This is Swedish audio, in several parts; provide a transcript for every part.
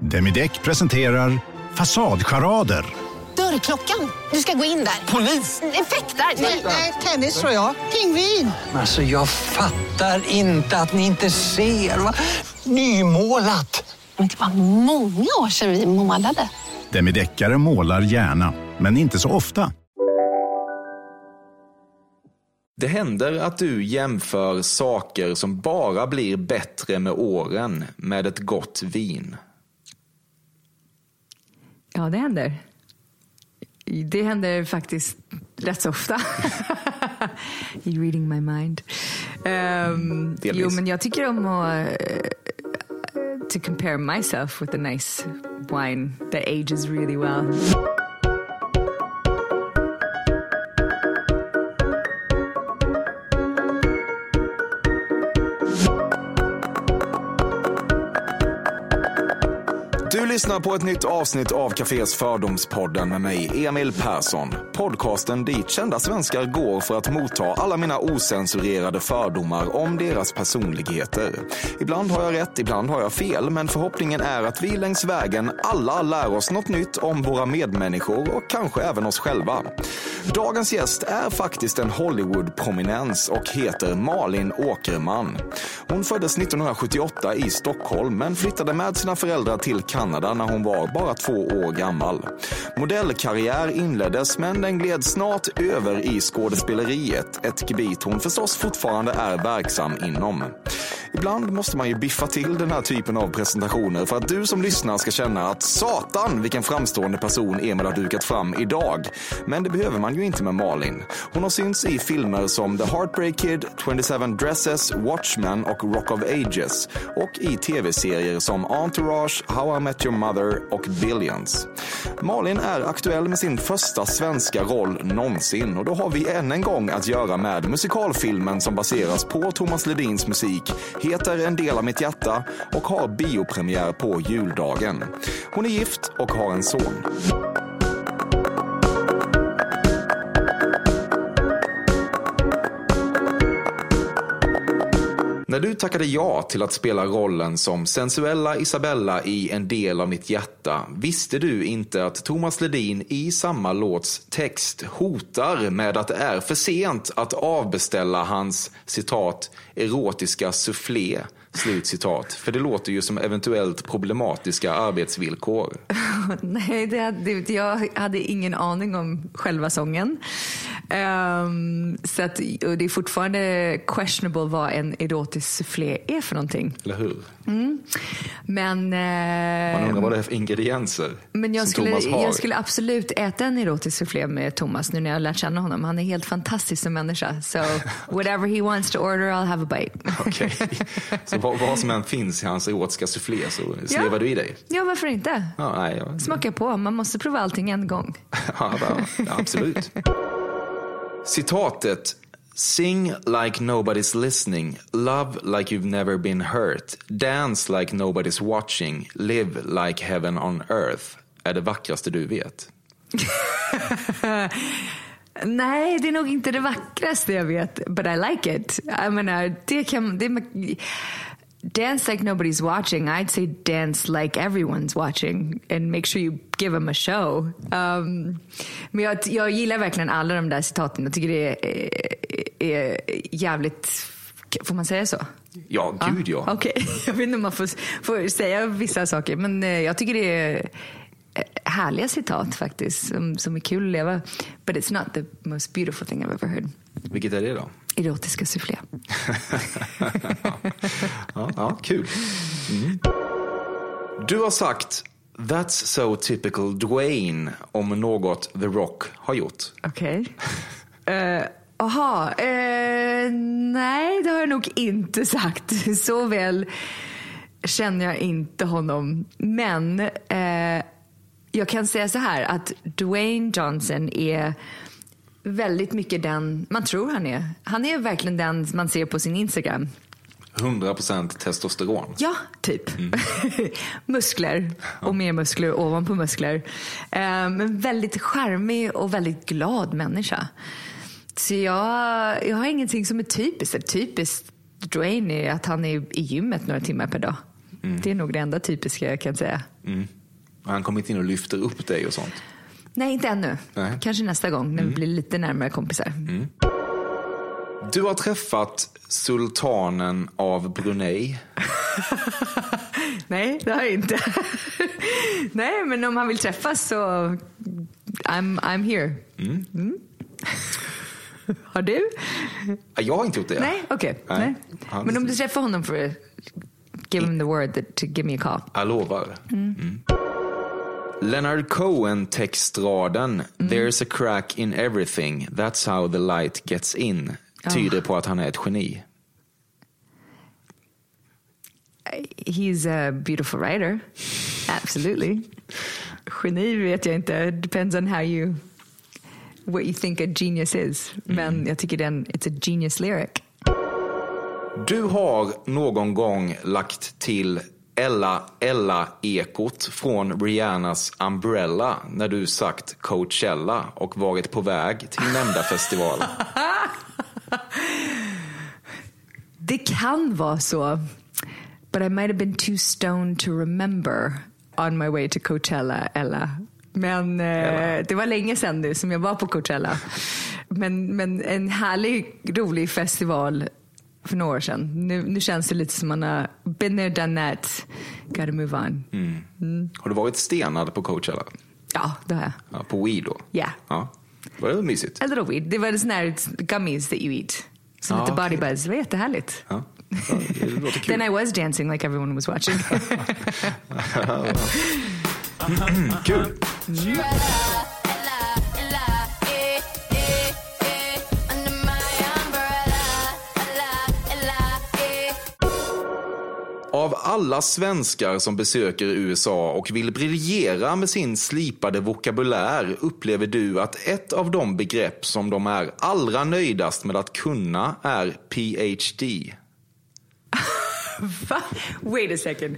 Demideck presenterar Fasadcharader. Dörrklockan. Du ska gå in där. Polis? Effektar? Nej, tennis tror jag. Pingvin. Alltså jag fattar inte att ni inte ser. Va? Nymålat! Men det var många år sedan vi målade. Demideckare målar gärna, men inte så ofta. Det händer att du jämför saker som bara blir bättre med åren med ett gott vin. Ja, det händer. Det händer faktiskt rätt så ofta. You're reading my mind. Um, jo, men jag tycker om att uh, to compare myself with a nice wine that ages really well. Du lyssnar på ett nytt avsnitt av Cafés Fördomspodden med mig, Emil Persson. Podcasten dit kända svenskar går för att motta alla mina osensurerade fördomar om deras personligheter. Ibland har jag rätt, ibland har jag fel, men förhoppningen är att vi längs vägen alla lär oss något nytt om våra medmänniskor och kanske även oss själva. Dagens gäst är faktiskt en Hollywood-prominens och heter Malin Åkerman. Hon föddes 1978 i Stockholm men flyttade med sina föräldrar till Kanada när hon var bara två år gammal. Modellkarriär inleddes men den gled snart över i skådespeleriet, ett gebit hon förstås fortfarande är verksam inom. Ibland måste man ju biffa till den här typen av presentationer för att du som lyssnar ska känna att satan vilken framstående person Emil har dukat fram idag. Men det behöver man ju inte med Malin. Hon har synts i filmer som The Heartbreak Kid, 27 Dresses, Watchmen och Rock of Ages och i tv-serier som Entourage, How I Met Your Mother och Billions. Malin är aktuell med sin första svenska roll någonsin och då har vi än en gång att göra med musikalfilmen som baseras på Thomas Ledins musik, heter En del av mitt hjärta och har biopremiär på juldagen. Hon är gift och har en son. När du tackade ja till att spela rollen som sensuella Isabella i En del av mitt hjärta visste du inte att Thomas Ledin i samma låts text hotar med att det är för sent att avbeställa hans citat erotiska soufflé Slut citat. För det låter ju som eventuellt problematiska arbetsvillkor. Nej, det hade, jag hade ingen aning om själva sången. Um, så att, det är fortfarande questionable vad en erotisk soufflé är för någonting. Eller hur? Mm. Men, uh, Man undrar vad det är för ingredienser men jag som skulle, Thomas har. Jag skulle absolut äta en erotisk soufflé med Thomas nu när jag har lärt känna honom. Han är helt fantastisk som människa. So whatever he wants to order I'll have a bite. Okej. Så vad, vad som än finns i hans erotiska soufflé så slevar du i dig? Ja, varför inte? Ja, nej, ja. Smaka på, man måste prova allting en gång. Ja, ja, absolut. Citatet Sing like nobody's listening, love like you've never been hurt, dance like nobody's watching, live like heaven on earth är det vackraste du vet. Nej, det är nog inte det vackraste jag vet, but I like it. Jag menar, det kan... Det, dance like nobody's watching. I'd say dance like everyone's watching and make sure you give them a show. Um, men jag, jag gillar verkligen alla de där citaten. Jag tycker det är, är jävligt... Får man säga så? Ja, gud ja. Okej, okay. jag vet inte om man får, får säga vissa saker, men eh, jag tycker det är härliga citat faktiskt, som, som är kul att leva. But it's not the most beautiful thing I've ever heard. Vilket är det då? Erotiska soufflé. ja, ja, kul. Mm. Du har sagt That's so typical Dwayne om något The Rock har gjort. Okej. Okay. Jaha, uh, uh, nej det har jag nog inte sagt. Så väl känner jag inte honom. Men eh, jag kan säga så här att Dwayne Johnson är väldigt mycket den man tror han är. Han är verkligen den man ser på sin Instagram. 100% testosteron. Ja, typ. muskler och mer muskler ovanpå muskler. Eh, Men väldigt charmig och väldigt glad människa. Så jag, jag har ingenting som är typiskt. Typiskt Dwayne är att han är i gymmet några timmar per dag. Det är nog det enda typiska jag kan säga. Har han kommit in och lyfter upp dig och sånt? Nej, inte ännu. Nej. Kanske nästa gång när vi blir lite närmare kompisar. Du har träffat sultanen av Brunei. Nej, det har jag inte. Nej, men om han vill träffas så I'm, I'm here. Mm. har du? Ja, Jag har inte gjort det. Nej, okej. Nej. Nej. Han- Men om du träffar honom för att give him the word that, to give me a call. Jag lovar. Mm. Leonard Cohen-textraden “There's a crack in everything, that's how the light gets in” tyder på att han är ett geni. He's a beautiful writer. Absolutely. Geni vet jag inte. Depends on how you what you think a genius is. Men jag tycker den it's a genius lyric. Du har någon gång lagt till Ella Ella-ekot från Rihannas Umbrella när du sagt Coachella och varit på väg till nämnda festival. Det kan vara så. But I might have been too stoned to remember on my way to Coachella, Ella. Men eh, det var länge sedan nu som jag var på Coachella. Men, men en härlig, rolig festival för några år sedan. Nu, nu känns det lite som man har been there, done that. Gotta move on. Har du varit stenad på Coachella? Ja, det har jag. Ja, på weed då? Ja. ja. Var det mysigt? A little weed. Det var sån här gummies that you eat. Så Ah, lite body okej. buzz. Det var jättehärligt. Ja. Ja, det. Then I was dancing like everyone was watching. Kul. Av alla svenskar som besöker USA och vill briljera med sin slipade vokabulär upplever du att ett av de begrepp som de är allra nöjdast med att kunna är PhD. Va? Wait a second.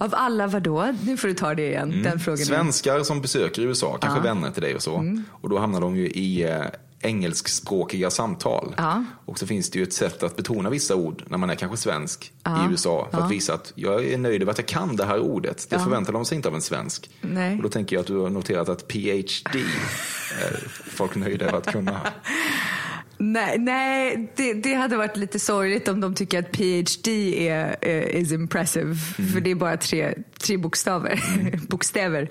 Av alla vadå? Nu får du ta det igen. Den frågan. Svenskar som besöker USA, kanske vänner till dig och så. Och då hamnar de ju i eh, engelskspråkiga samtal. Ja. Och så finns det ju ett sätt att betona vissa ord när man är kanske svensk i USA. För att visa att jag är nöjd över att jag kan det här ordet. Det förväntar de sig inte av en svensk. Nej. Och då tänker jag att du har noterat att PhD är folk nöjda över att kunna. Nej, nej det, det hade varit lite sorgligt om de tycker att PhD är, är is impressive. För det är bara tre, tre bokstäver. bokstäver.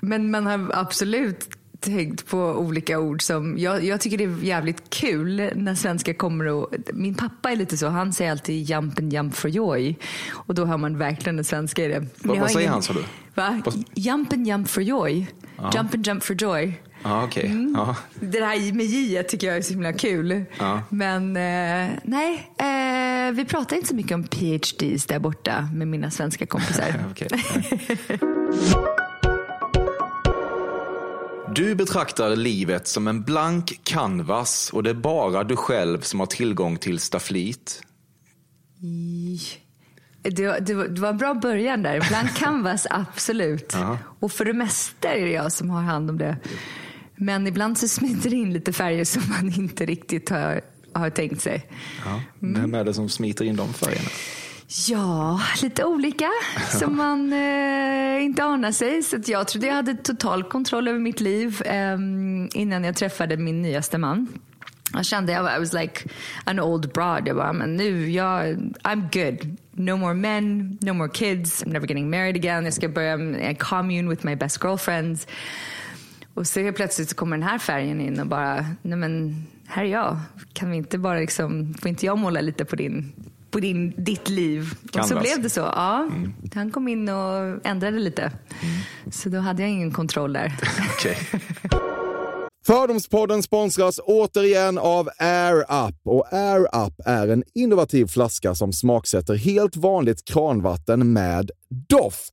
Men man har absolut tänkt på olika ord som, jag, jag tycker det är jävligt kul när svenskar kommer och, min pappa är lite så, han säger alltid jump and jump for joy. Och då hör man verkligen det svenska i det. Men Vad- säger han, sa du? Va? Vad- Jump and jump for joy. Jump and jump for joy. Ja, okej. Ja. Det här med J tycker jag är så himla kul. Ja. Men eh, nej, eh, vi pratar inte så mycket om PhDs där borta med mina svenska kompisar. Okej. Du betraktar livet som en blank canvas och det är bara du själv som har tillgång till stafflit. Det, det, det var en bra början där. Blank canvas, absolut. Och för det mesta är det jag som har hand om det. Men ibland så smiter det in lite färger som man inte riktigt har, har tänkt sig. Ja. Vem är det som smiter in de färgerna? Ja, lite olika som man eh, inte anar sig. Så jag trodde jag hade total kontroll över mitt liv eh, innan jag träffade min nyaste man. Jag kände, jag var, I was like an old broad. Jag bara, men nu, jag, I'm good. No more men, no more kids, I'm never getting married again. Jag ska börja en commune with my best girlfriends. Och så helt plötsligt så kommer den här färgen in och bara, nej men här är jag. Kan vi inte bara liksom, får inte jag måla lite på din på din, ditt liv. Och så Canvas. blev det så. Ja, Han kom in och ändrade lite. Så då hade jag ingen kontroll där. Okej. Fördomspodden sponsras återigen av Air Up. Och Air Up är en innovativ flaska som smaksätter helt vanligt kranvatten med doft.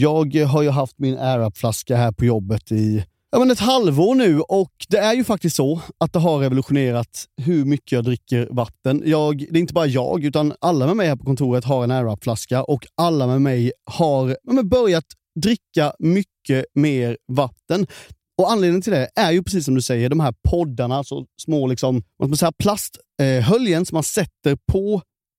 Jag har ju haft min AirUp-flaska här på jobbet i ja, men ett halvår nu och det är ju faktiskt så att det har revolutionerat hur mycket jag dricker vatten. Jag, det är inte bara jag, utan alla med mig här på kontoret har en AirUp-flaska och alla med mig har ja, börjat dricka mycket mer vatten. Och Anledningen till det är ju precis som du säger, de här poddarna, alltså små liksom, vad man säga, plasthöljen som man sätter på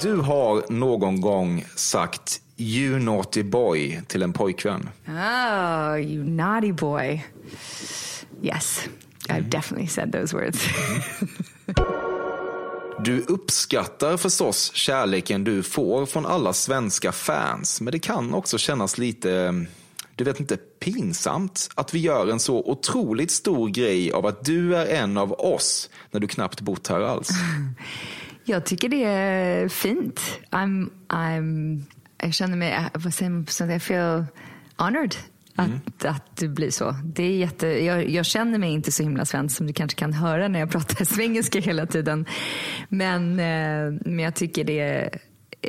Du har någon gång sagt you naughty boy till en pojkvän. Oh, you naughty boy. Yes, I've definitely said those words. Du uppskattar förstås kärleken du får från alla svenska fans, men det kan också kännas lite, du vet inte, pinsamt att vi gör en så otroligt stor grej av att du är en av oss när du knappt bott här alls. Jag tycker det är fint. I'm, I'm, jag känner mig, vad säger man på svenska? I feel honored att, att det blir så. Det är jätte, jag, jag känner mig inte så himla svensk som du kanske kan höra när jag pratar svengelska hela tiden. Men, eh, men jag tycker det är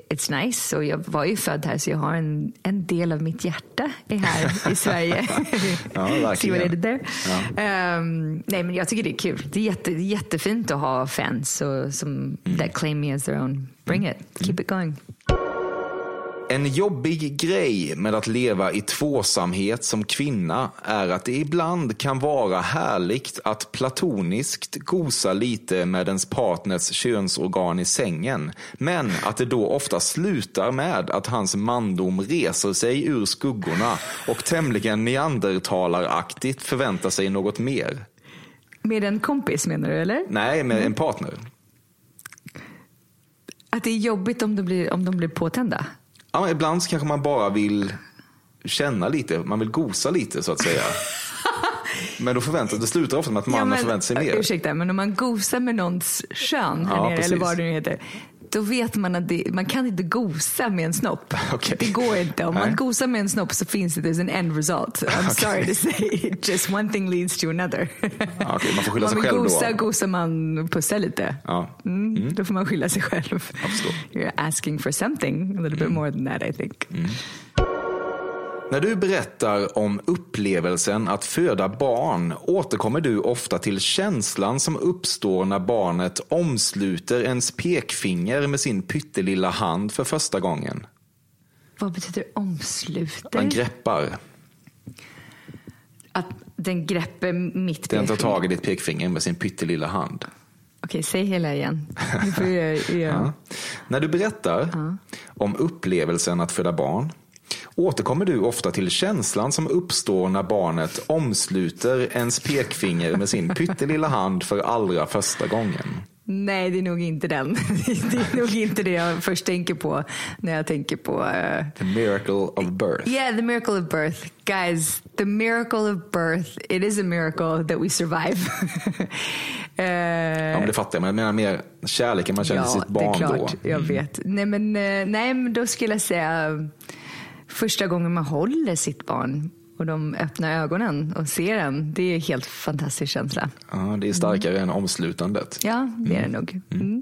It's nice och jag var ju född här så jag har en, en del av mitt hjärta är här i Sverige. Ja. See what I did there? Ehm, nej men jag tycker det är kul. Det är, jätte, jättefint att ha fans och, som that claim me as their own. Bring it, keep it going. En jobbig grej med att leva i tvåsamhet som kvinna är att det ibland kan vara härligt att platoniskt gosa lite med ens partners könsorgan i sängen. Men att det då ofta slutar med att hans mandom reser sig ur skuggorna och tämligen neandertalaraktigt förväntar sig något mer. Med en kompis menar du eller? Nej, med en partner. Att det är jobbigt om, det blir, om de blir påtända? Ja, men ibland så kanske man bara vill känna lite, man vill gosa lite så att säga. Men då förväntar det slutar ofta med att mannen förväntar sig mer. Ursäkta, men om man gosar med någons kön Ja, nere, eller vad det nu heter. Då vet man att det, man kan inte gosa med en snopp. Okej. Det går inte. Om Nej. man gosar med en snopp så finns det there's an end result. I'm sorry to say. Just one thing leads to another. Ja, okej, man får skylla Om sig man själv gosa, då. gosar man och pussar lite. Ja. Mm, Då får man skylla sig själv. förstår. You're asking for something a little bit more than that I think. När du berättar om upplevelsen att föda barn återkommer du ofta till känslan som uppstår när barnet omsluter ens pekfinger med sin pyttelilla hand för första gången. Vad betyder omsluter? Den greppar. Att den grepper mitt Den tar pekfinger. tag i ditt pekfinger med sin pyttelilla hand. Okej, säg hela igen. Jag, jag, Ja. När du berättar om upplevelsen att föda barn återkommer du ofta till känslan som uppstår när barnet omsluter ens pekfinger med sin pyttelilla hand för allra första gången. Nej, det är nog inte den. Det är nog inte det jag först tänker på när jag tänker på... eh, The miracle of birth. Yeah, the miracle of birth. Guys, the miracle of birth. It is a miracle that we survive. Eh, Ja, men det fattar jag, men jag menar mer kärleken man känner till sitt barn det är klart. då. Jag vet. Nej men, eh, nej, men då skulle jag säga första gången man håller sitt barn och de öppnar ögonen och ser en. Det är en helt fantastisk känsla. Ja, det är starkare än omslutandet. Ja, det är det nog. Mm.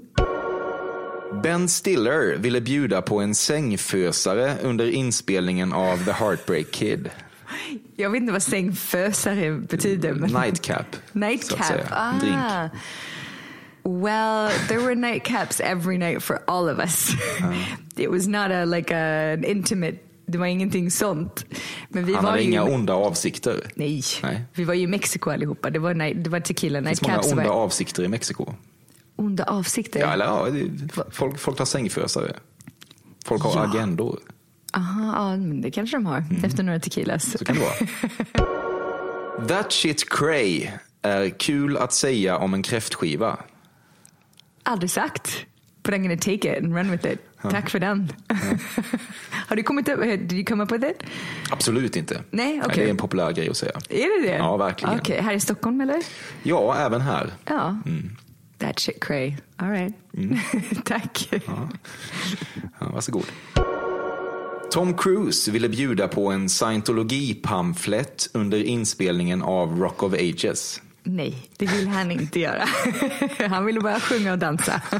Ben Stiller ville bjuda på en sängfösare under inspelningen av The Heartbreak Kid. Jag vet inte vad sängfösare betyder. Men... Nightcap. Nightcap. Ah. Drink. Well, there were nightcaps every night for all of us. It was not a like a, an intimate, det var ingenting sånt. Men vi Han var hade ju, inga onda avsikter. Nej. Nej. vi var ju i Mexiko allihopa. Det var, night, det var tequila Det finns många onda var avsikter i Mexiko. onda avsikter. Ja, eller ja, folk, folk har sängfösare. Folk har Ja. agendor. Aha, ja, det kanske de har. Efter några tequilas. Mm. Så kan det vara. That shit cray är kul att säga om en kräftskiva. Aldrig sagt. But I'm gonna take it and run with it. Tack för den. Har du kommit upp, did you come up with it? Absolut inte. Nej, okej. Det är en populär grej att säga. Är det det? Ja, verkligen. Okej, här i Stockholm eller? Ja, även här. Ja. That shit cray. All right. Tack. Ja, varsågod. Tom Cruise ville bjuda på en scientologi-pamflett under inspelningen av Rock of Ages. Nej, det vill han inte göra. Han ville bara sjunga och dansa.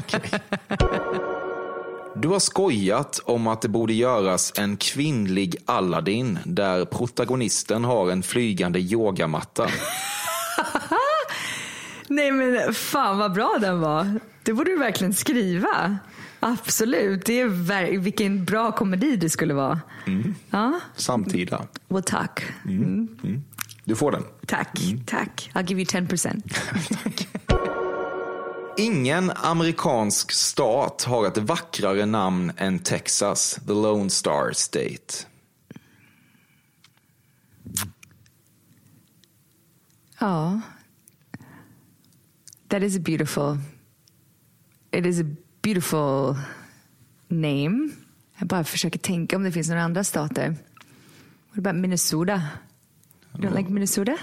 Du har skojat om att det borde göras en kvinnlig Aladdin där protagonisten har en flygande yogamatta. Nej men fan vad bra den var. Det borde du verkligen skriva. Absolut. Det är ver- vilken bra komedi det skulle vara. Ja, Samtida. well tack. Du får den. Tack, tack. I'll give you 10%. Ingen amerikansk stat har ett vackrare namn än Texas, the Lone Star State. Ja. That is a beautiful, it is a beautiful name. Jag bara försöker tänka om det finns några andra stater. What about Minnesota? Don't like Minnesota?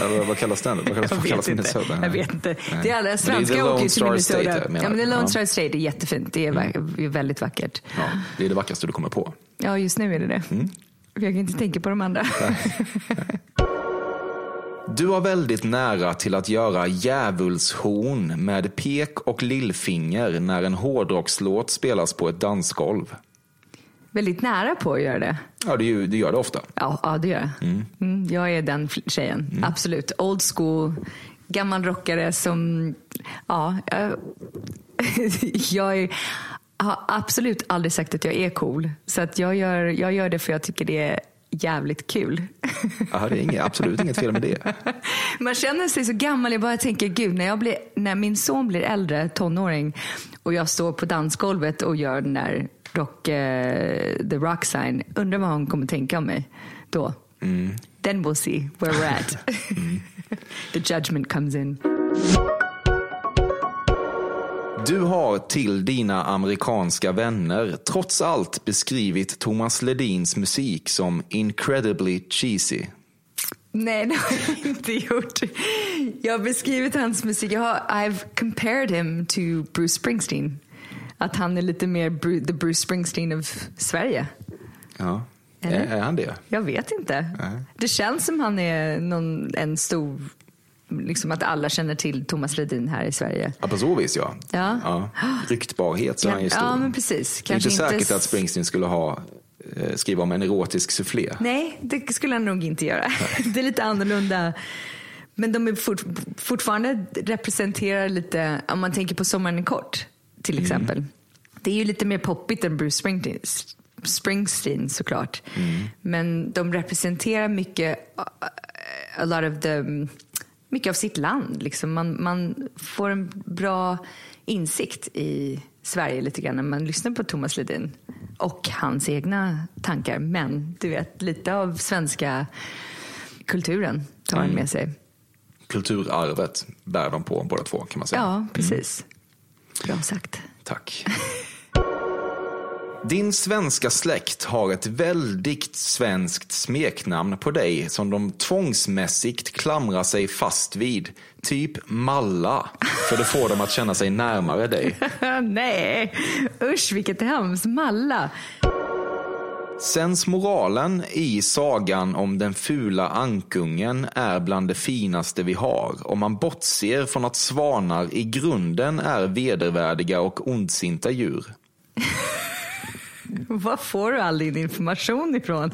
Eller vad kallas den? Vad kallas, Jag kallas vet inte. Minnesota? Jag vet inte. Det är alla det the åker till Minnesota. State, ja, men det är? Lone. Star State är jättefint. Det är, är väldigt vackert. Ja, det är det vackraste du kommer på. Ja, just nu är det det. Mm. Jag kan inte tänka på de andra. Du har väldigt nära till att göra djävulshorn med pek och lillfinger när en hårdrockslåt spelas på ett dansgolv. Väldigt nära på att göra det. Ja, det, det gör det ofta. Ja, ja det gör jag. Mm. Mm, jag är den tjejen. Absolut. Old school, gammal rockare som... Ja, jag, jag är, har absolut aldrig sagt att jag är cool. Så att jag, gör, jag gör det för jag tycker det är jävligt kul. Ja, det är inget, absolut inget fel med det. Man känner sig så gammal. Jag bara tänker, gud, när, jag blir, när min son blir äldre, tonåring, och jag står på dansgolvet och gör den där rock, eh, the rock sign, undrar vad hon kommer tänka om mig då. Then we'll see where we're at. the judgment comes in. Du har till dina amerikanska vänner trots allt beskrivit Thomas Ledins musik som incredibly cheesy. Nej, det har jag inte gjort. Jag har beskrivit hans musik. Jag har, I've compared him to Bruce Springsteen. Att han är lite mer Bru- the Bruce Springsteen av Sverige. Ja. Är, Eller? är han det? Jag vet inte. Det känns som han är någon, en stor, liksom att alla känner till Thomas Ledin här i Sverige. Ja, på så vis ja. Ja. Ryktbarhet så är han ju stor. Ja, men precis. det är inte Kanske säkert inte att Springsteen skulle ha eh, skriva om en erotisk soufflé. Nej, det skulle han nog inte göra. Det är lite annorlunda. Men de är fort, fortfarande representerar lite, om man tänker på Sommaren är kort till exempel. Det är ju lite mer poppigt än Bruce Springsteen, Springsteen såklart. Men de representerar mycket, uh, a lot of the, mycket av sitt land. Liksom. Man, man får en bra insikt i Sverige lite grann när man lyssnar på Thomas Ledin och hans egna tankar. Men du vet, lite av svenska kulturen tar han med sig. Kulturarvet bär de på båda två kan man säga. Ja, precis. Bra sagt. Tack. Din svenska släkt har ett väldigt svenskt smeknamn på dig som de tvångsmässigt klamrar sig fast vid. Typ Malla, för det får dem att känna sig närmare dig. Nej, usch vilket hemskt. Malla. Sensmoralen i sagan om den fula ankungen är bland det finaste vi har om man bortser från att svanar i grunden är vedervärdiga och ondsinta djur. Var får du all din information ifrån?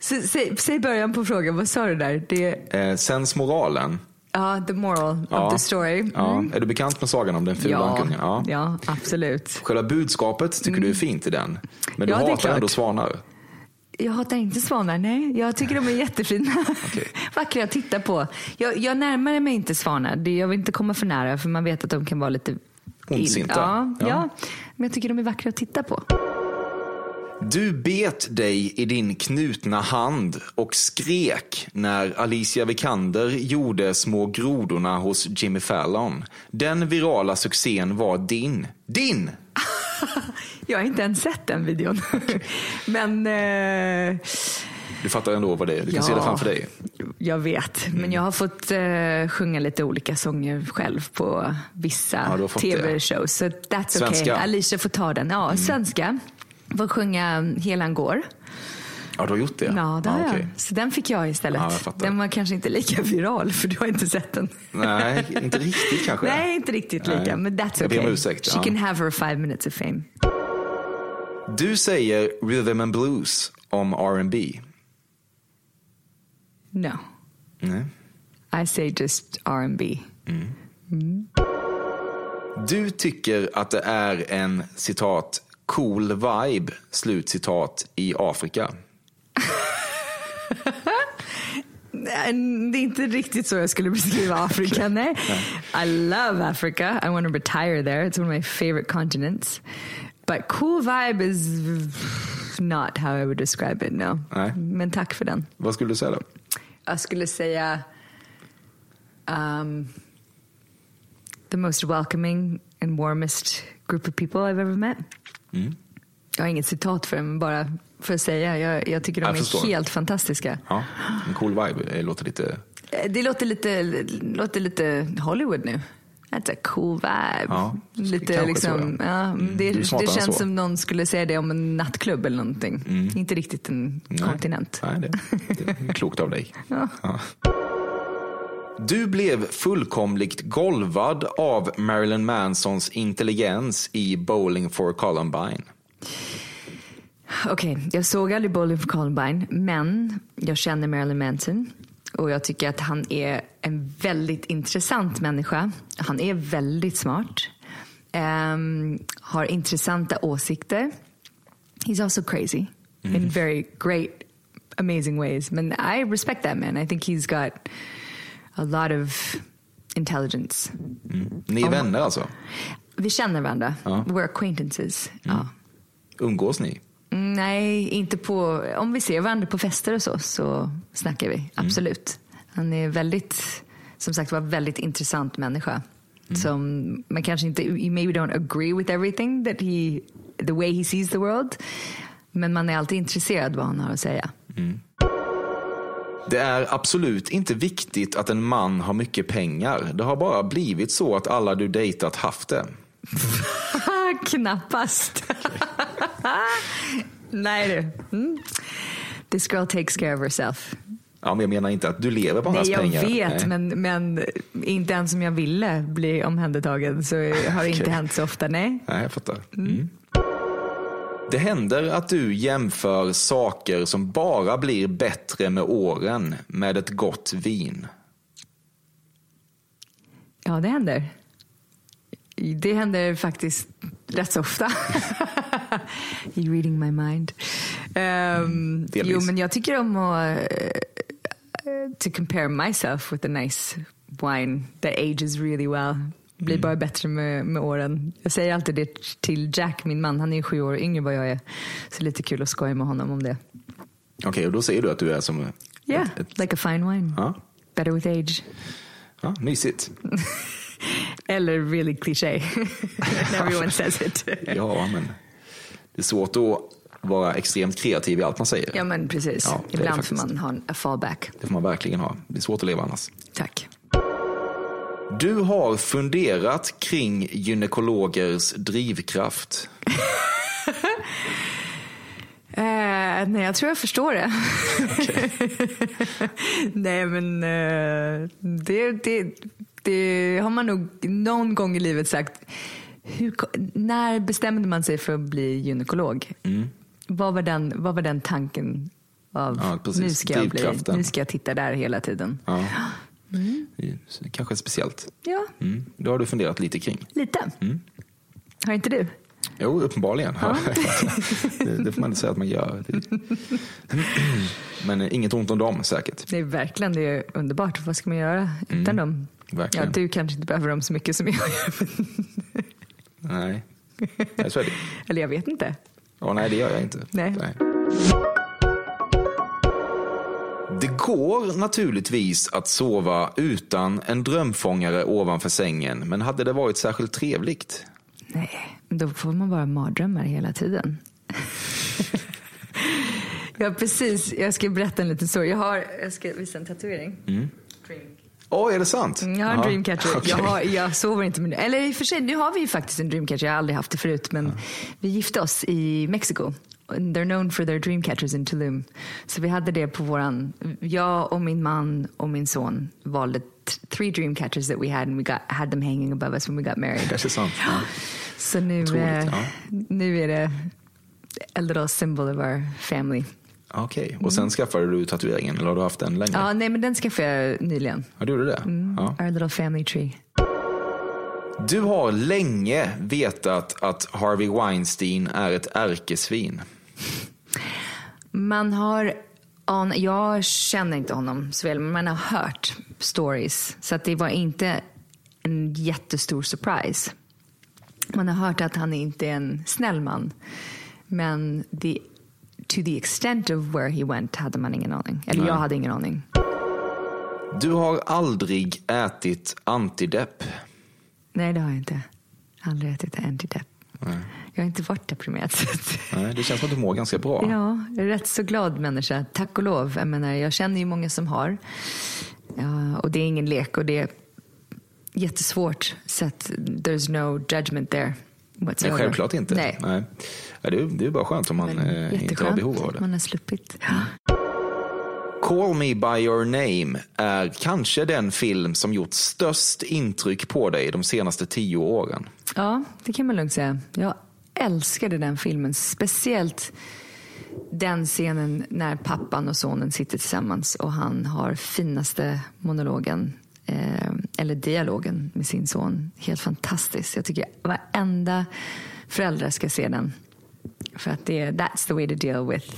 S- Säg, säg början på frågan, vad sa du där? Det, Eh, sensmoralen. Ja, the moral Ja. of the story. Mm. Ja. Är du bekant med sagan om den fula ja, ankungen? Ja. ja, absolut. Själva budskapet tycker du är fint i den. Men du Ja, hatar ändå svanar. Jag hatar inte svanar, nej. Jag tycker de är jättefina. Vackra att titta på. Jag, jag närmar mig inte svanar. Jag vill inte komma för nära för man vet att de kan vara lite... Ondsinta. Ja, Ja. ja. Men jag tycker de är vackra att titta på. Du bet dig i din knutna hand och skrek när Alicia Vikander gjorde Små grodorna hos Jimmy Fallon. Den virala succén var din. Din! Jag har inte ens sett den videon. Men eh, Du fattar ändå vad det är. Du kan se det framför dig. jag vet. Men jag har fått eh, sjunga lite olika sånger själv på vissa Ja, tv-shows. Så that's Svenska? okay. Alicia får ta den. Ja, svenska. Får sjunga Helan går. Ja, du har gjort det? Ja, det har jag. okej. Så den fick jag istället. Ja, jag den var kanske inte lika viral för du har inte sett den. Nej, inte riktigt kanske. Nej, inte riktigt lika. Nej. Men that's Jag ber okay. ursäkt, She ja. can have her five minutes of fame. Du säger rhythm and blues om R&B. No. Nej. I say just R&B. Du tycker att det är en citat cool vibe, slut citat, i Afrika. Det är inte riktigt så jag skulle beskriva Afrika. Nej. I love Africa. I want to retire there. It's one of my favorite continents. But cool vibe is not how I would describe it, no. Nej. Men tack för den. Vad skulle du säga då? Jag skulle säga um, the most welcoming and warmest group of people I've ever met. Jag har inget citat för det, men bara för att säga. Jag, jag tycker de Jag är förstår. helt fantastiska. Ja, en cool vibe. Det låter lite... Eh, Det låter lite, låter lite Hollywood nu. That's a cool vibe. Ja, lite liksom, ja. Mm, det, det än känns. Mm. som någon skulle säga det om en nattklubb eller någonting. Inte riktigt en kontinent. Nej, det, det är klokt av dig. Ja. Du blev fullkomligt golvad av Marilyn Mansons intelligens i Bowling for Columbine. Okej, jag såg aldrig Bowling for Columbine, men jag känner Marilyn Manson. Och jag tycker att han är en väldigt intressant människa. Han är väldigt smart. ehm, har intressanta åsikter. He's also crazy in very great, amazing ways. Men I respect that man. I think he's got a lot of intelligence. Ni är vänner alltså? Vi känner varandra. Ja. We're acquaintances. Ja. Umgås ni? Mm, Nej, inte på... Om vi ser varandra på fester och så, så snackar vi. Absolut. Han är väldigt, som sagt var, väldigt intressant människa. Som man kanske inte, you maybe don't agree with everything that he, the way he sees the world. Men man är alltid intresserad vad han har att säga. Det är absolut inte viktigt att en man har mycket pengar. Det har bara blivit så att alla du dejtat haft det. Knappast. Nej du. Mm. This girl takes care of herself. Ja, men jag menar inte att du lever på Nej, hans jag pengar. vet, Nej. men, men inte ens om jag ville bli omhändertagen så har det inte Okej. hänt så ofta. Nej. Nej, jag fattar. Mm. Det händer att du jämför saker som bara blir bättre med åren med ett gott vin. Ja, det händer. Det händer faktiskt rätt så ofta. You're reading my mind. Um, jo, men jag tycker om att uh, to compare myself with a nice wine that ages really well. Blir bara bättre med, med åren. Jag säger alltid det till Jack, min man. Han är ju sju år yngre än vad jag är. Så lite kul att skoja med honom om det. Okej, och då säger du att du är som... Yeah, Ett, ett, like a fine wine. ja, Better with age. ja, mysigt. Eller really cliché. Everyone says it. Ja, men det är svårt att vara extremt kreativ i allt man säger. Ja men precis. Ja, Ibland får man ha en fallback. Det får man verkligen ha. Det är svårt att leva annars. Tack. Du har funderat kring gynekologers drivkraft. Eh, nej, jag tror jag förstår det. nej, men eh, det, det, det har man nog någon gång i livet sagt. Hur, när bestämde man sig för att bli gynekolog? Vad, var den, vad var den tanken av Ja, nu, ska jag bli, nu ska jag titta där hela tiden? Ja. Är Kanske speciellt. Ja, Mm. Det har du funderat lite kring. lite. Har inte du? Jo, uppenbarligen. det, det får man inte säga att man gör. Men inget ont om dem säkert. Det är verkligen det är underbart. Vad ska man göra utan dem? Ja, Verkligen. du kanske inte behöver dem så mycket som jag gör. Nej. Nej, så är det. Eller jag vet inte. Ja, nej, det gör jag inte. Nej. Det går naturligtvis att sova utan en drömfångare ovanför sängen, men hade det varit särskilt trevligt? Nej, då får man bara mardrömmar hela tiden. ja, precis. Jag ska berätta en liten story. Jag, har, jag ska visa en tatuering. Mm. Åh, är det sant? Mm, Jag har en Jaha. dreamcatcher. Okej. Jag, har, jag sover inte med Eller i och för sig, nu har vi ju faktiskt en dreamcatcher. Jag har aldrig haft det förut. Men vi gifte oss i Mexiko. They're known for their dreamcatchers in Tulum. Så vi hade det på våran... Jag och min man och min son valde three dreamcatchers that we had and we got, had them hanging above us when we got married. Är sant. Ja. Så nu, Otroligt, eh, ja. nu är det a little symbol of our family. Okej, och sen skaffade du tatueringen, eller har du haft den länge? Ja, nej, men den skaffade jag nyligen. Ja, du gjorde det? Ja. Our little family tree. Du har länge vetat att Harvey Weinstein är ett ärkesvin. Man har, an, jag känner inte honom så väl, men man har hört stories. Så att det var inte en jättestor surprise. Man har hört att han inte är en snäll man. Men the, to the extent of where he went hade man ingen aning. Eller Nej. jag hade ingen aning. Du har aldrig ätit antidepp. Nej, det har jag inte. Aldrig ätit antidepp. Jag har inte varit deprimerad. Nej, det känns som att du mår ganska bra. Ja, jag är rätt så glad människa. Tack och lov. Jag, menar, jag känner ju många som har. Ja, och det är ingen lek och det är jättesvårt. Så att there's no judgment there. Nej, självklart inte. Nej. Nej. Det, är, det är bara skönt om man eh, inte har behov av det. man har sluppit. Call Me By Your Name är kanske den film som gjort störst intryck på dig de senaste tio åren. Ja, det kan man lugnt säga. Jag älskade den filmen. Speciellt den scenen när pappan och sonen sitter tillsammans och han har finaste monologen, eh, eller dialogen med sin son. Helt fantastiskt. Jag tycker varenda förälder ska se den. För att det är, that's the way to deal with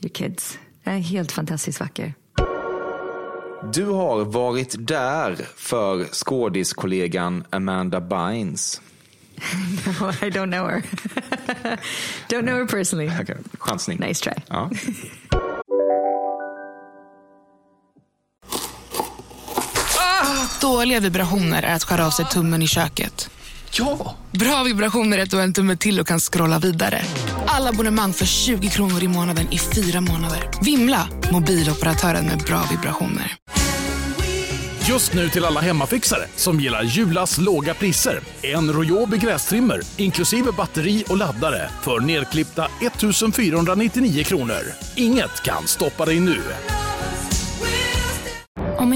your kids. Den är helt fantastiskt vacker. Du har varit där för skådiskollegan Amanda Bynes. No, I don't know her. don't know her personally. Okay. Chansning. Nice try. Ja. Dåliga vibrationer är att skära av sig tummen i köket. Ja! Bra vibrationer är att du har en tumme till och kan scrolla vidare. Alla abonnemang för 20 kronor i månaden i fyra månader. Vimla! Mobiloperatören med bra vibrationer. Just nu till alla hemmafixare som gillar Julas låga priser. En Royobi grästrimmer inklusive batteri och laddare för nedklippta 1 499 kronor. Inget kan stoppa dig nu.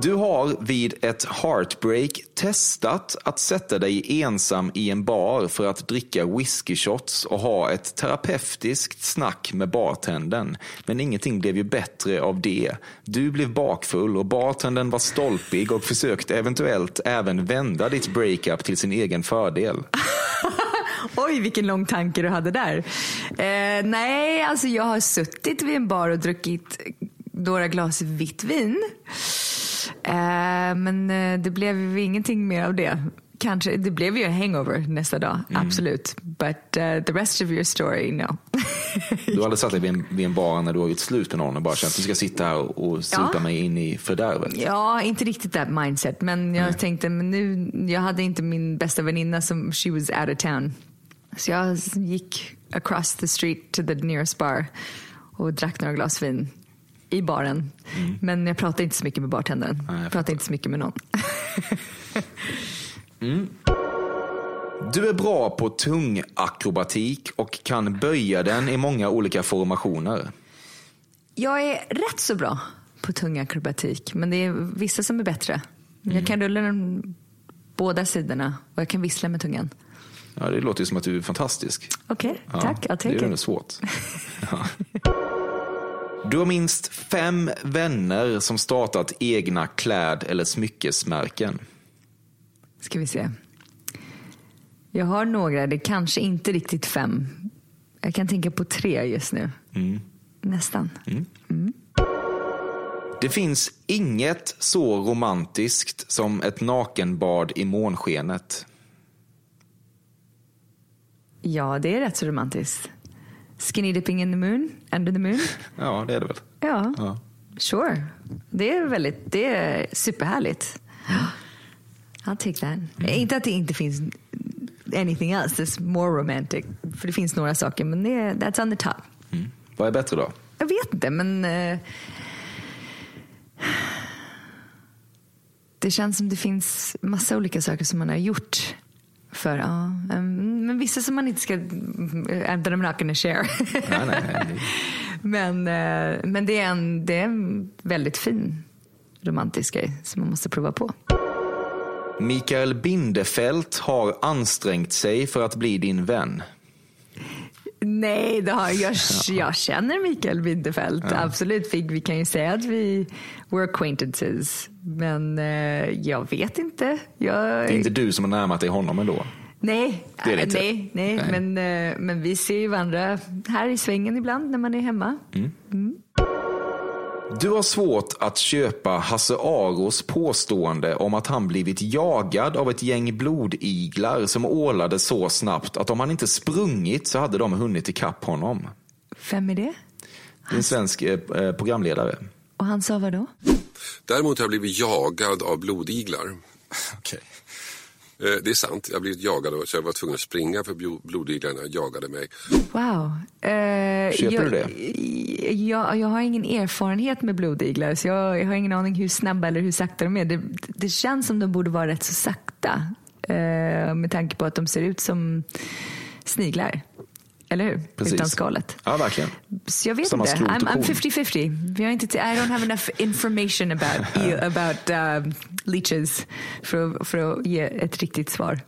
Du har vid ett heartbreak testat att sätta dig ensam i en bar för att dricka whiskyshots och ha ett terapeutiskt snack med bartendern. Men ingenting blev ju bättre av det. Du blev bakfull och bartendern var stolpig och försökte eventuellt även vända ditt breakup till sin egen fördel. Oj, vilken lång tanke du hade där. Eh, nej, alltså jag har suttit vid en bar och druckit några glas vitt vin. Eh, men eh, det blev ju ingenting mer av det. Kanske, det blev ju en hangover nästa dag, absolut. But uh, the rest of your story, no. Du har aldrig satt dig vid en, vid en bar när du har gjort slut med någon och bara känt att du ska sitta här och, supa Ja. mig in i fördärvet. Ja, inte riktigt that mindset. Men jag tänkte, men nu, jag hade inte min bästa väninna som, she was out of town. Så jag gick across the street to the nearest bar och drack några glas vin i baren. Men jag pratade inte så mycket med bartendern. jag pratade inte så mycket med någon. Mm. Du är bra på tung akrobatik och kan böja den i många olika formationer. Jag är rätt så bra på tung akrobatik, men det är vissa som är bättre. Jag kan rulla den båda sidorna och jag kan vissla med tungan. Ja, det låter ju som att du är fantastisk. Okej, Ja, tack. I'll Det är ju svårt. Ja. Du har minst fem vänner som startat egna kläd eller smyckesmärken. Ska vi se. Jag har några, det är kanske inte riktigt fem. Jag kan tänka på tre just nu. Mm. Nästan. Det finns inget så romantiskt som ett nakenbad i månskenet. Ja, det är rätt så romantiskt. Skinny dipping in the moon, under the moon. Ja, det är det väl. Ja, Ja. sure. Det är väldigt, det är superhärligt. I'll take that. Inte att det inte finns anything else that's more romantic. För det finns några saker, men det är, that's on the top. Vad är bättre då? Jag vet inte, men eh, det känns som det finns massa olika saker som man har gjort för, ja, em, men vissa som man inte ska, uh, that I'm not gonna share. Nej, nej, nej. men, eh, men det är, en, det är en väldigt fin romantisk grej som man måste prova på. Mikael Bindefeld har ansträngt sig för att bli din vän. Nej, det har, jag, jag känner Mikael Winterfeldt. Absolut, vi, vi kan ju säga att vi were acquaintances. Men eh, jag vet inte. Jag, Det är inte du som har närmat dig honom ändå. Nej, Det är det äh, inte. nej, nej, Nej. Men, eh, men vi ser ju varandra här i svängen ibland när man är hemma. Du har svårt att köpa Hasse Aros påstående om att han blivit jagad av ett gäng blodiglar som ålade så snabbt att om han inte sprungit så hade de hunnit ikapp honom. Vem är det? Det är en svensk eh, eh, programledare. Och han sa vad då? Däremot har jag blivit jagad av blodiglar. Okej. Eh, Det är sant, jag har blivit jagad och så jag var tvungen att springa för blo- blodiglarna jagade mig. Wow. Eh, Köper jag, du det? Jag, jag har ingen erfarenhet med blodiglar så jag, jag har ingen aning hur snabba eller hur sakta de är. Det, det känns som de borde vara rätt så sakta. Eh, med tanke på att de ser ut som sniglar. Eller hur? Precis. Utan skalet. Ja, verkligen. Så jag vet Samma inte. I'm, I'm korn. 50-50. Vi har inte, I don't have enough information about, about um, leeches för, att- för att ge ett riktigt svar.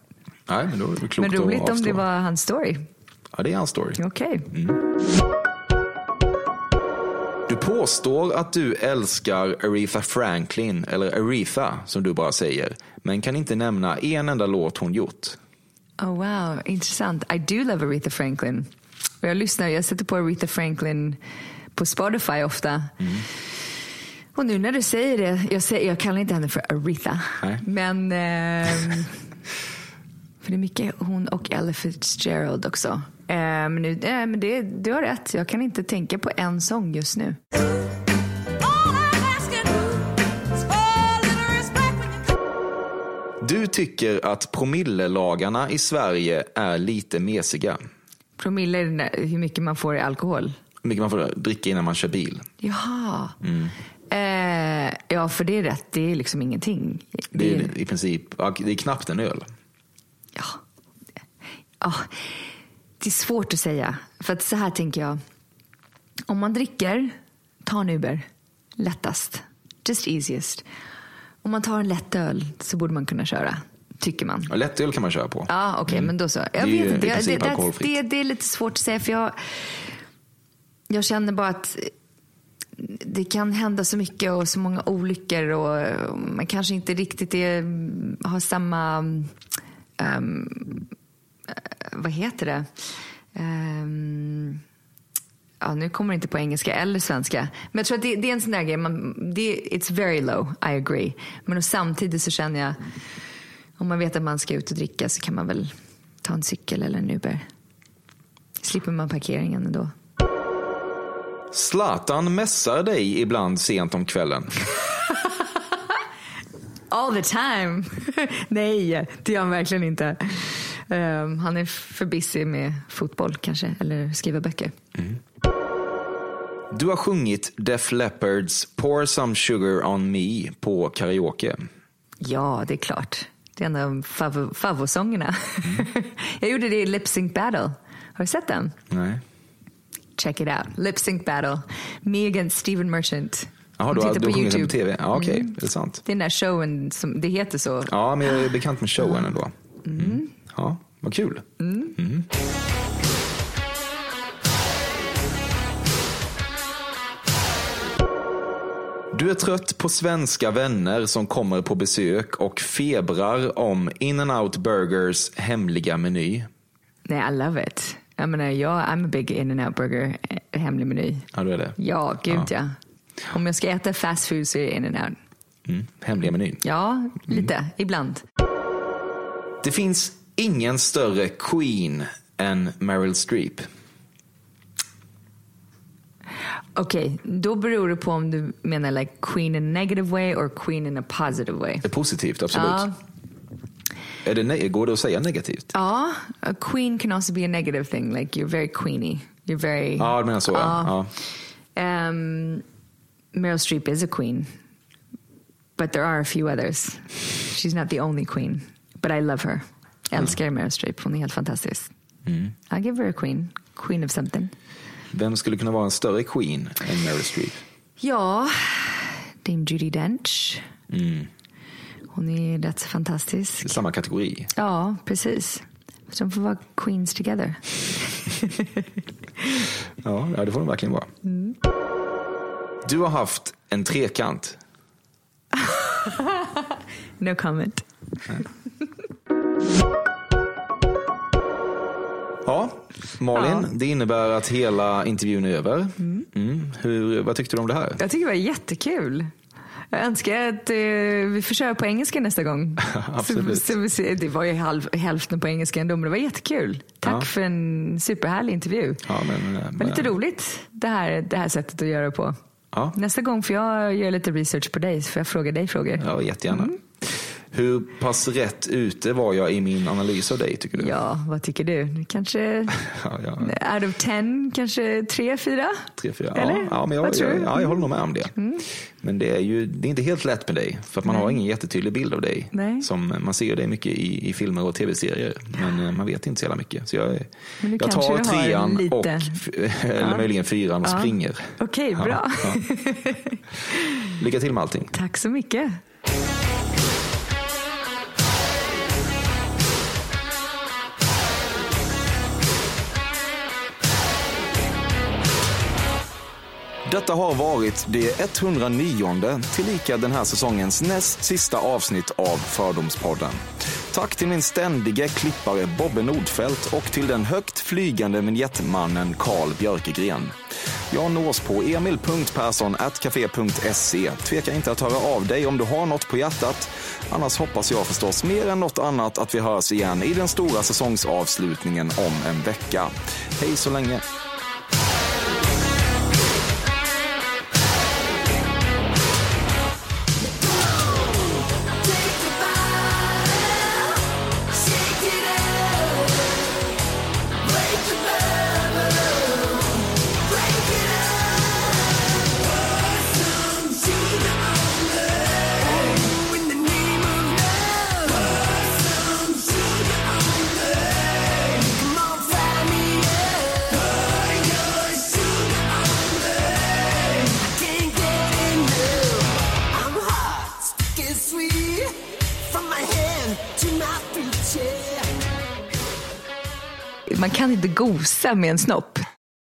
Nej, men då är det klokt Men roligt att om det var hans story. Ja, det är hans story. Okej. Du påstår att du älskar Aretha Franklin, eller Aretha som du bara säger, men kan inte nämna en enda låt hon gjort. Oh wow, intressant. I do love Aretha Franklin. Och jag lyssnar, jag sätter på Aretha Franklin på Spotify ofta. Och nu när du säger det, jag, säger, jag kallar inte henne för Aretha. Nej. Men ehm, för det är mycket hon och Ella Fitzgerald också. Eh, men nu, eh, men det, du har rätt, jag kan inte tänka på en sång just nu. Du tycker att promillelagarna i Sverige är lite mesiga. Promille är hur mycket man får i alkohol. Hur mycket man får dricka innan man kör bil. Jaha. Mm. Eh, ja, för det är rätt. Det är liksom ingenting. Det är i princip, ja, det är knappt en öl. Ja, det är svårt att säga. För att så här tänker jag. Om man dricker, ta en Uber. Lättast. Just easiest. Om man tar en lätt öl så borde man kunna köra. Tycker man. Ja, lättöl kan man köra på. Ja, okej, men då så. Jag Det vet inte. Jag, det, det, det, det är lite svårt att säga för jag, jag känner bara att det kan hända så mycket och så många olyckor och man kanske inte riktigt är, har samma, eh, vad heter det? Ehm, ja, nu kommer det inte på engelska eller svenska. Men jag tror att det, det är en sån där grej, man, det, it's very low, I agree. Men samtidigt så känner jag, om man vet att man ska ut och dricka så kan man väl ta en cykel eller en Uber. Slipper man parkeringen ändå. Zlatan mässar dig ibland sent om kvällen. All the time. Nej, det gör han verkligen inte. Ehm, han är för busy med fotboll kanske, eller skriva böcker. Du har sjungit Def Leppards Pour Some Sugar On Me på karaoke. Ja, det är klart. Det är en av fav- favoritsångerna. Jag gjorde det i Lip Sync Battle. Har du sett den? Nej. Check it out. Lip Sync Battle. Me against Steven Merchant. Jaha, du har, du sjungit den på tv? Ja, okej. Mm. Är det sant? Det är den där showen, som, det heter så. Ja, men jag är bekant med showen ändå. Mm. Ja, vad kul. Du är trött på svenska vänner som kommer på besök och febrar om In-N-Out Burgers hemliga meny. Nej, I love it. Jag menar, jag, I'm a big in-and-out burger eh, hemlig meny. Ja, du är det? Ja, gud Ja. ja. Om jag ska äta fast food så är det in-and-out. Mm, hemliga menyn. Ja, lite. Ibland. Det finns ingen större queen än Meryl Streep. Okej, då beror det på om du menar like queen in a negative way or queen in a positive way. Positivt, absolut. Ja. Är det går det att säga negativt? Ja, a queen can also be a negative thing. Like you're very queeny. You're very... Ja, du menar så. Ja. Ja. Um, Meryl Streep is a queen, but there are a few others. She's not the only queen, but I love her. Jag älskar Meryl Streep. Hon är helt fantastisk. Mm. I'll give her a queen. Queen of something. Vem skulle kunna vara en större queen än Meryl Streep? Ja, Dame Judi Dench. Mm. Hon är rätt så fantastisk. Samma kategori. Ja, precis. De får vara queens together. Ja, ja, det får de verkligen vara. Mm. Du har haft en trekant. No comment. Ja, Malin, det innebär att hela intervjun är över. Mm. Hur, vad tyckte du om det här? Jag tycker det var jättekul. Jag önskar att eh, vi får köra på engelska nästa gång. Absolut. Så, så det var ju halv, hälften på engelska ändå, men det var jättekul. Tack Ja. för en superhärlig intervju. Ja, men, eh, Men lite roligt det här, det här sättet att göra på. Ja. Nästa gång får jag göra lite research på dig, så får jag fråga dig frågor. Ja, jättegärna. Mm. Hur pass rätt ute var jag i min analys av dig, tycker du? Ja, vad tycker du? Kanske Ja, ja. out of ten, kanske tre, fyra? Tre, fyra. Eller? Ja, men jag, Vad tror jag, du? ja, jag håller nog med om det. Mm. Men det är ju det är inte helt lätt med dig. För att man Nej. har ingen jättetydlig bild av dig. Nej. Som, man ser dig mycket i, i filmer och tv-serier. Men eh, man vet inte så jävla mycket. Så jag, jag tar trean lite- och, eller Ja. möjligen fyran och springer. Okej, Ja, bra. Lycka till med allting. Tack så mycket. Detta har varit det 109 tillika den här säsongens näst sista avsnitt av Fördomspodden. Tack till min ständige klippare Bobbe Nordfeldt och till den högt flygande vignettmannen Carl Björkegren. Jag nås på emil.perssonatcafe.se. Tveka inte att höra av dig om du har något på hjärtat. Annars hoppas jag förstås mer än något annat att vi hörs igen i den stora säsongsavslutningen om en vecka. Hej så länge! Nosa med en snopp.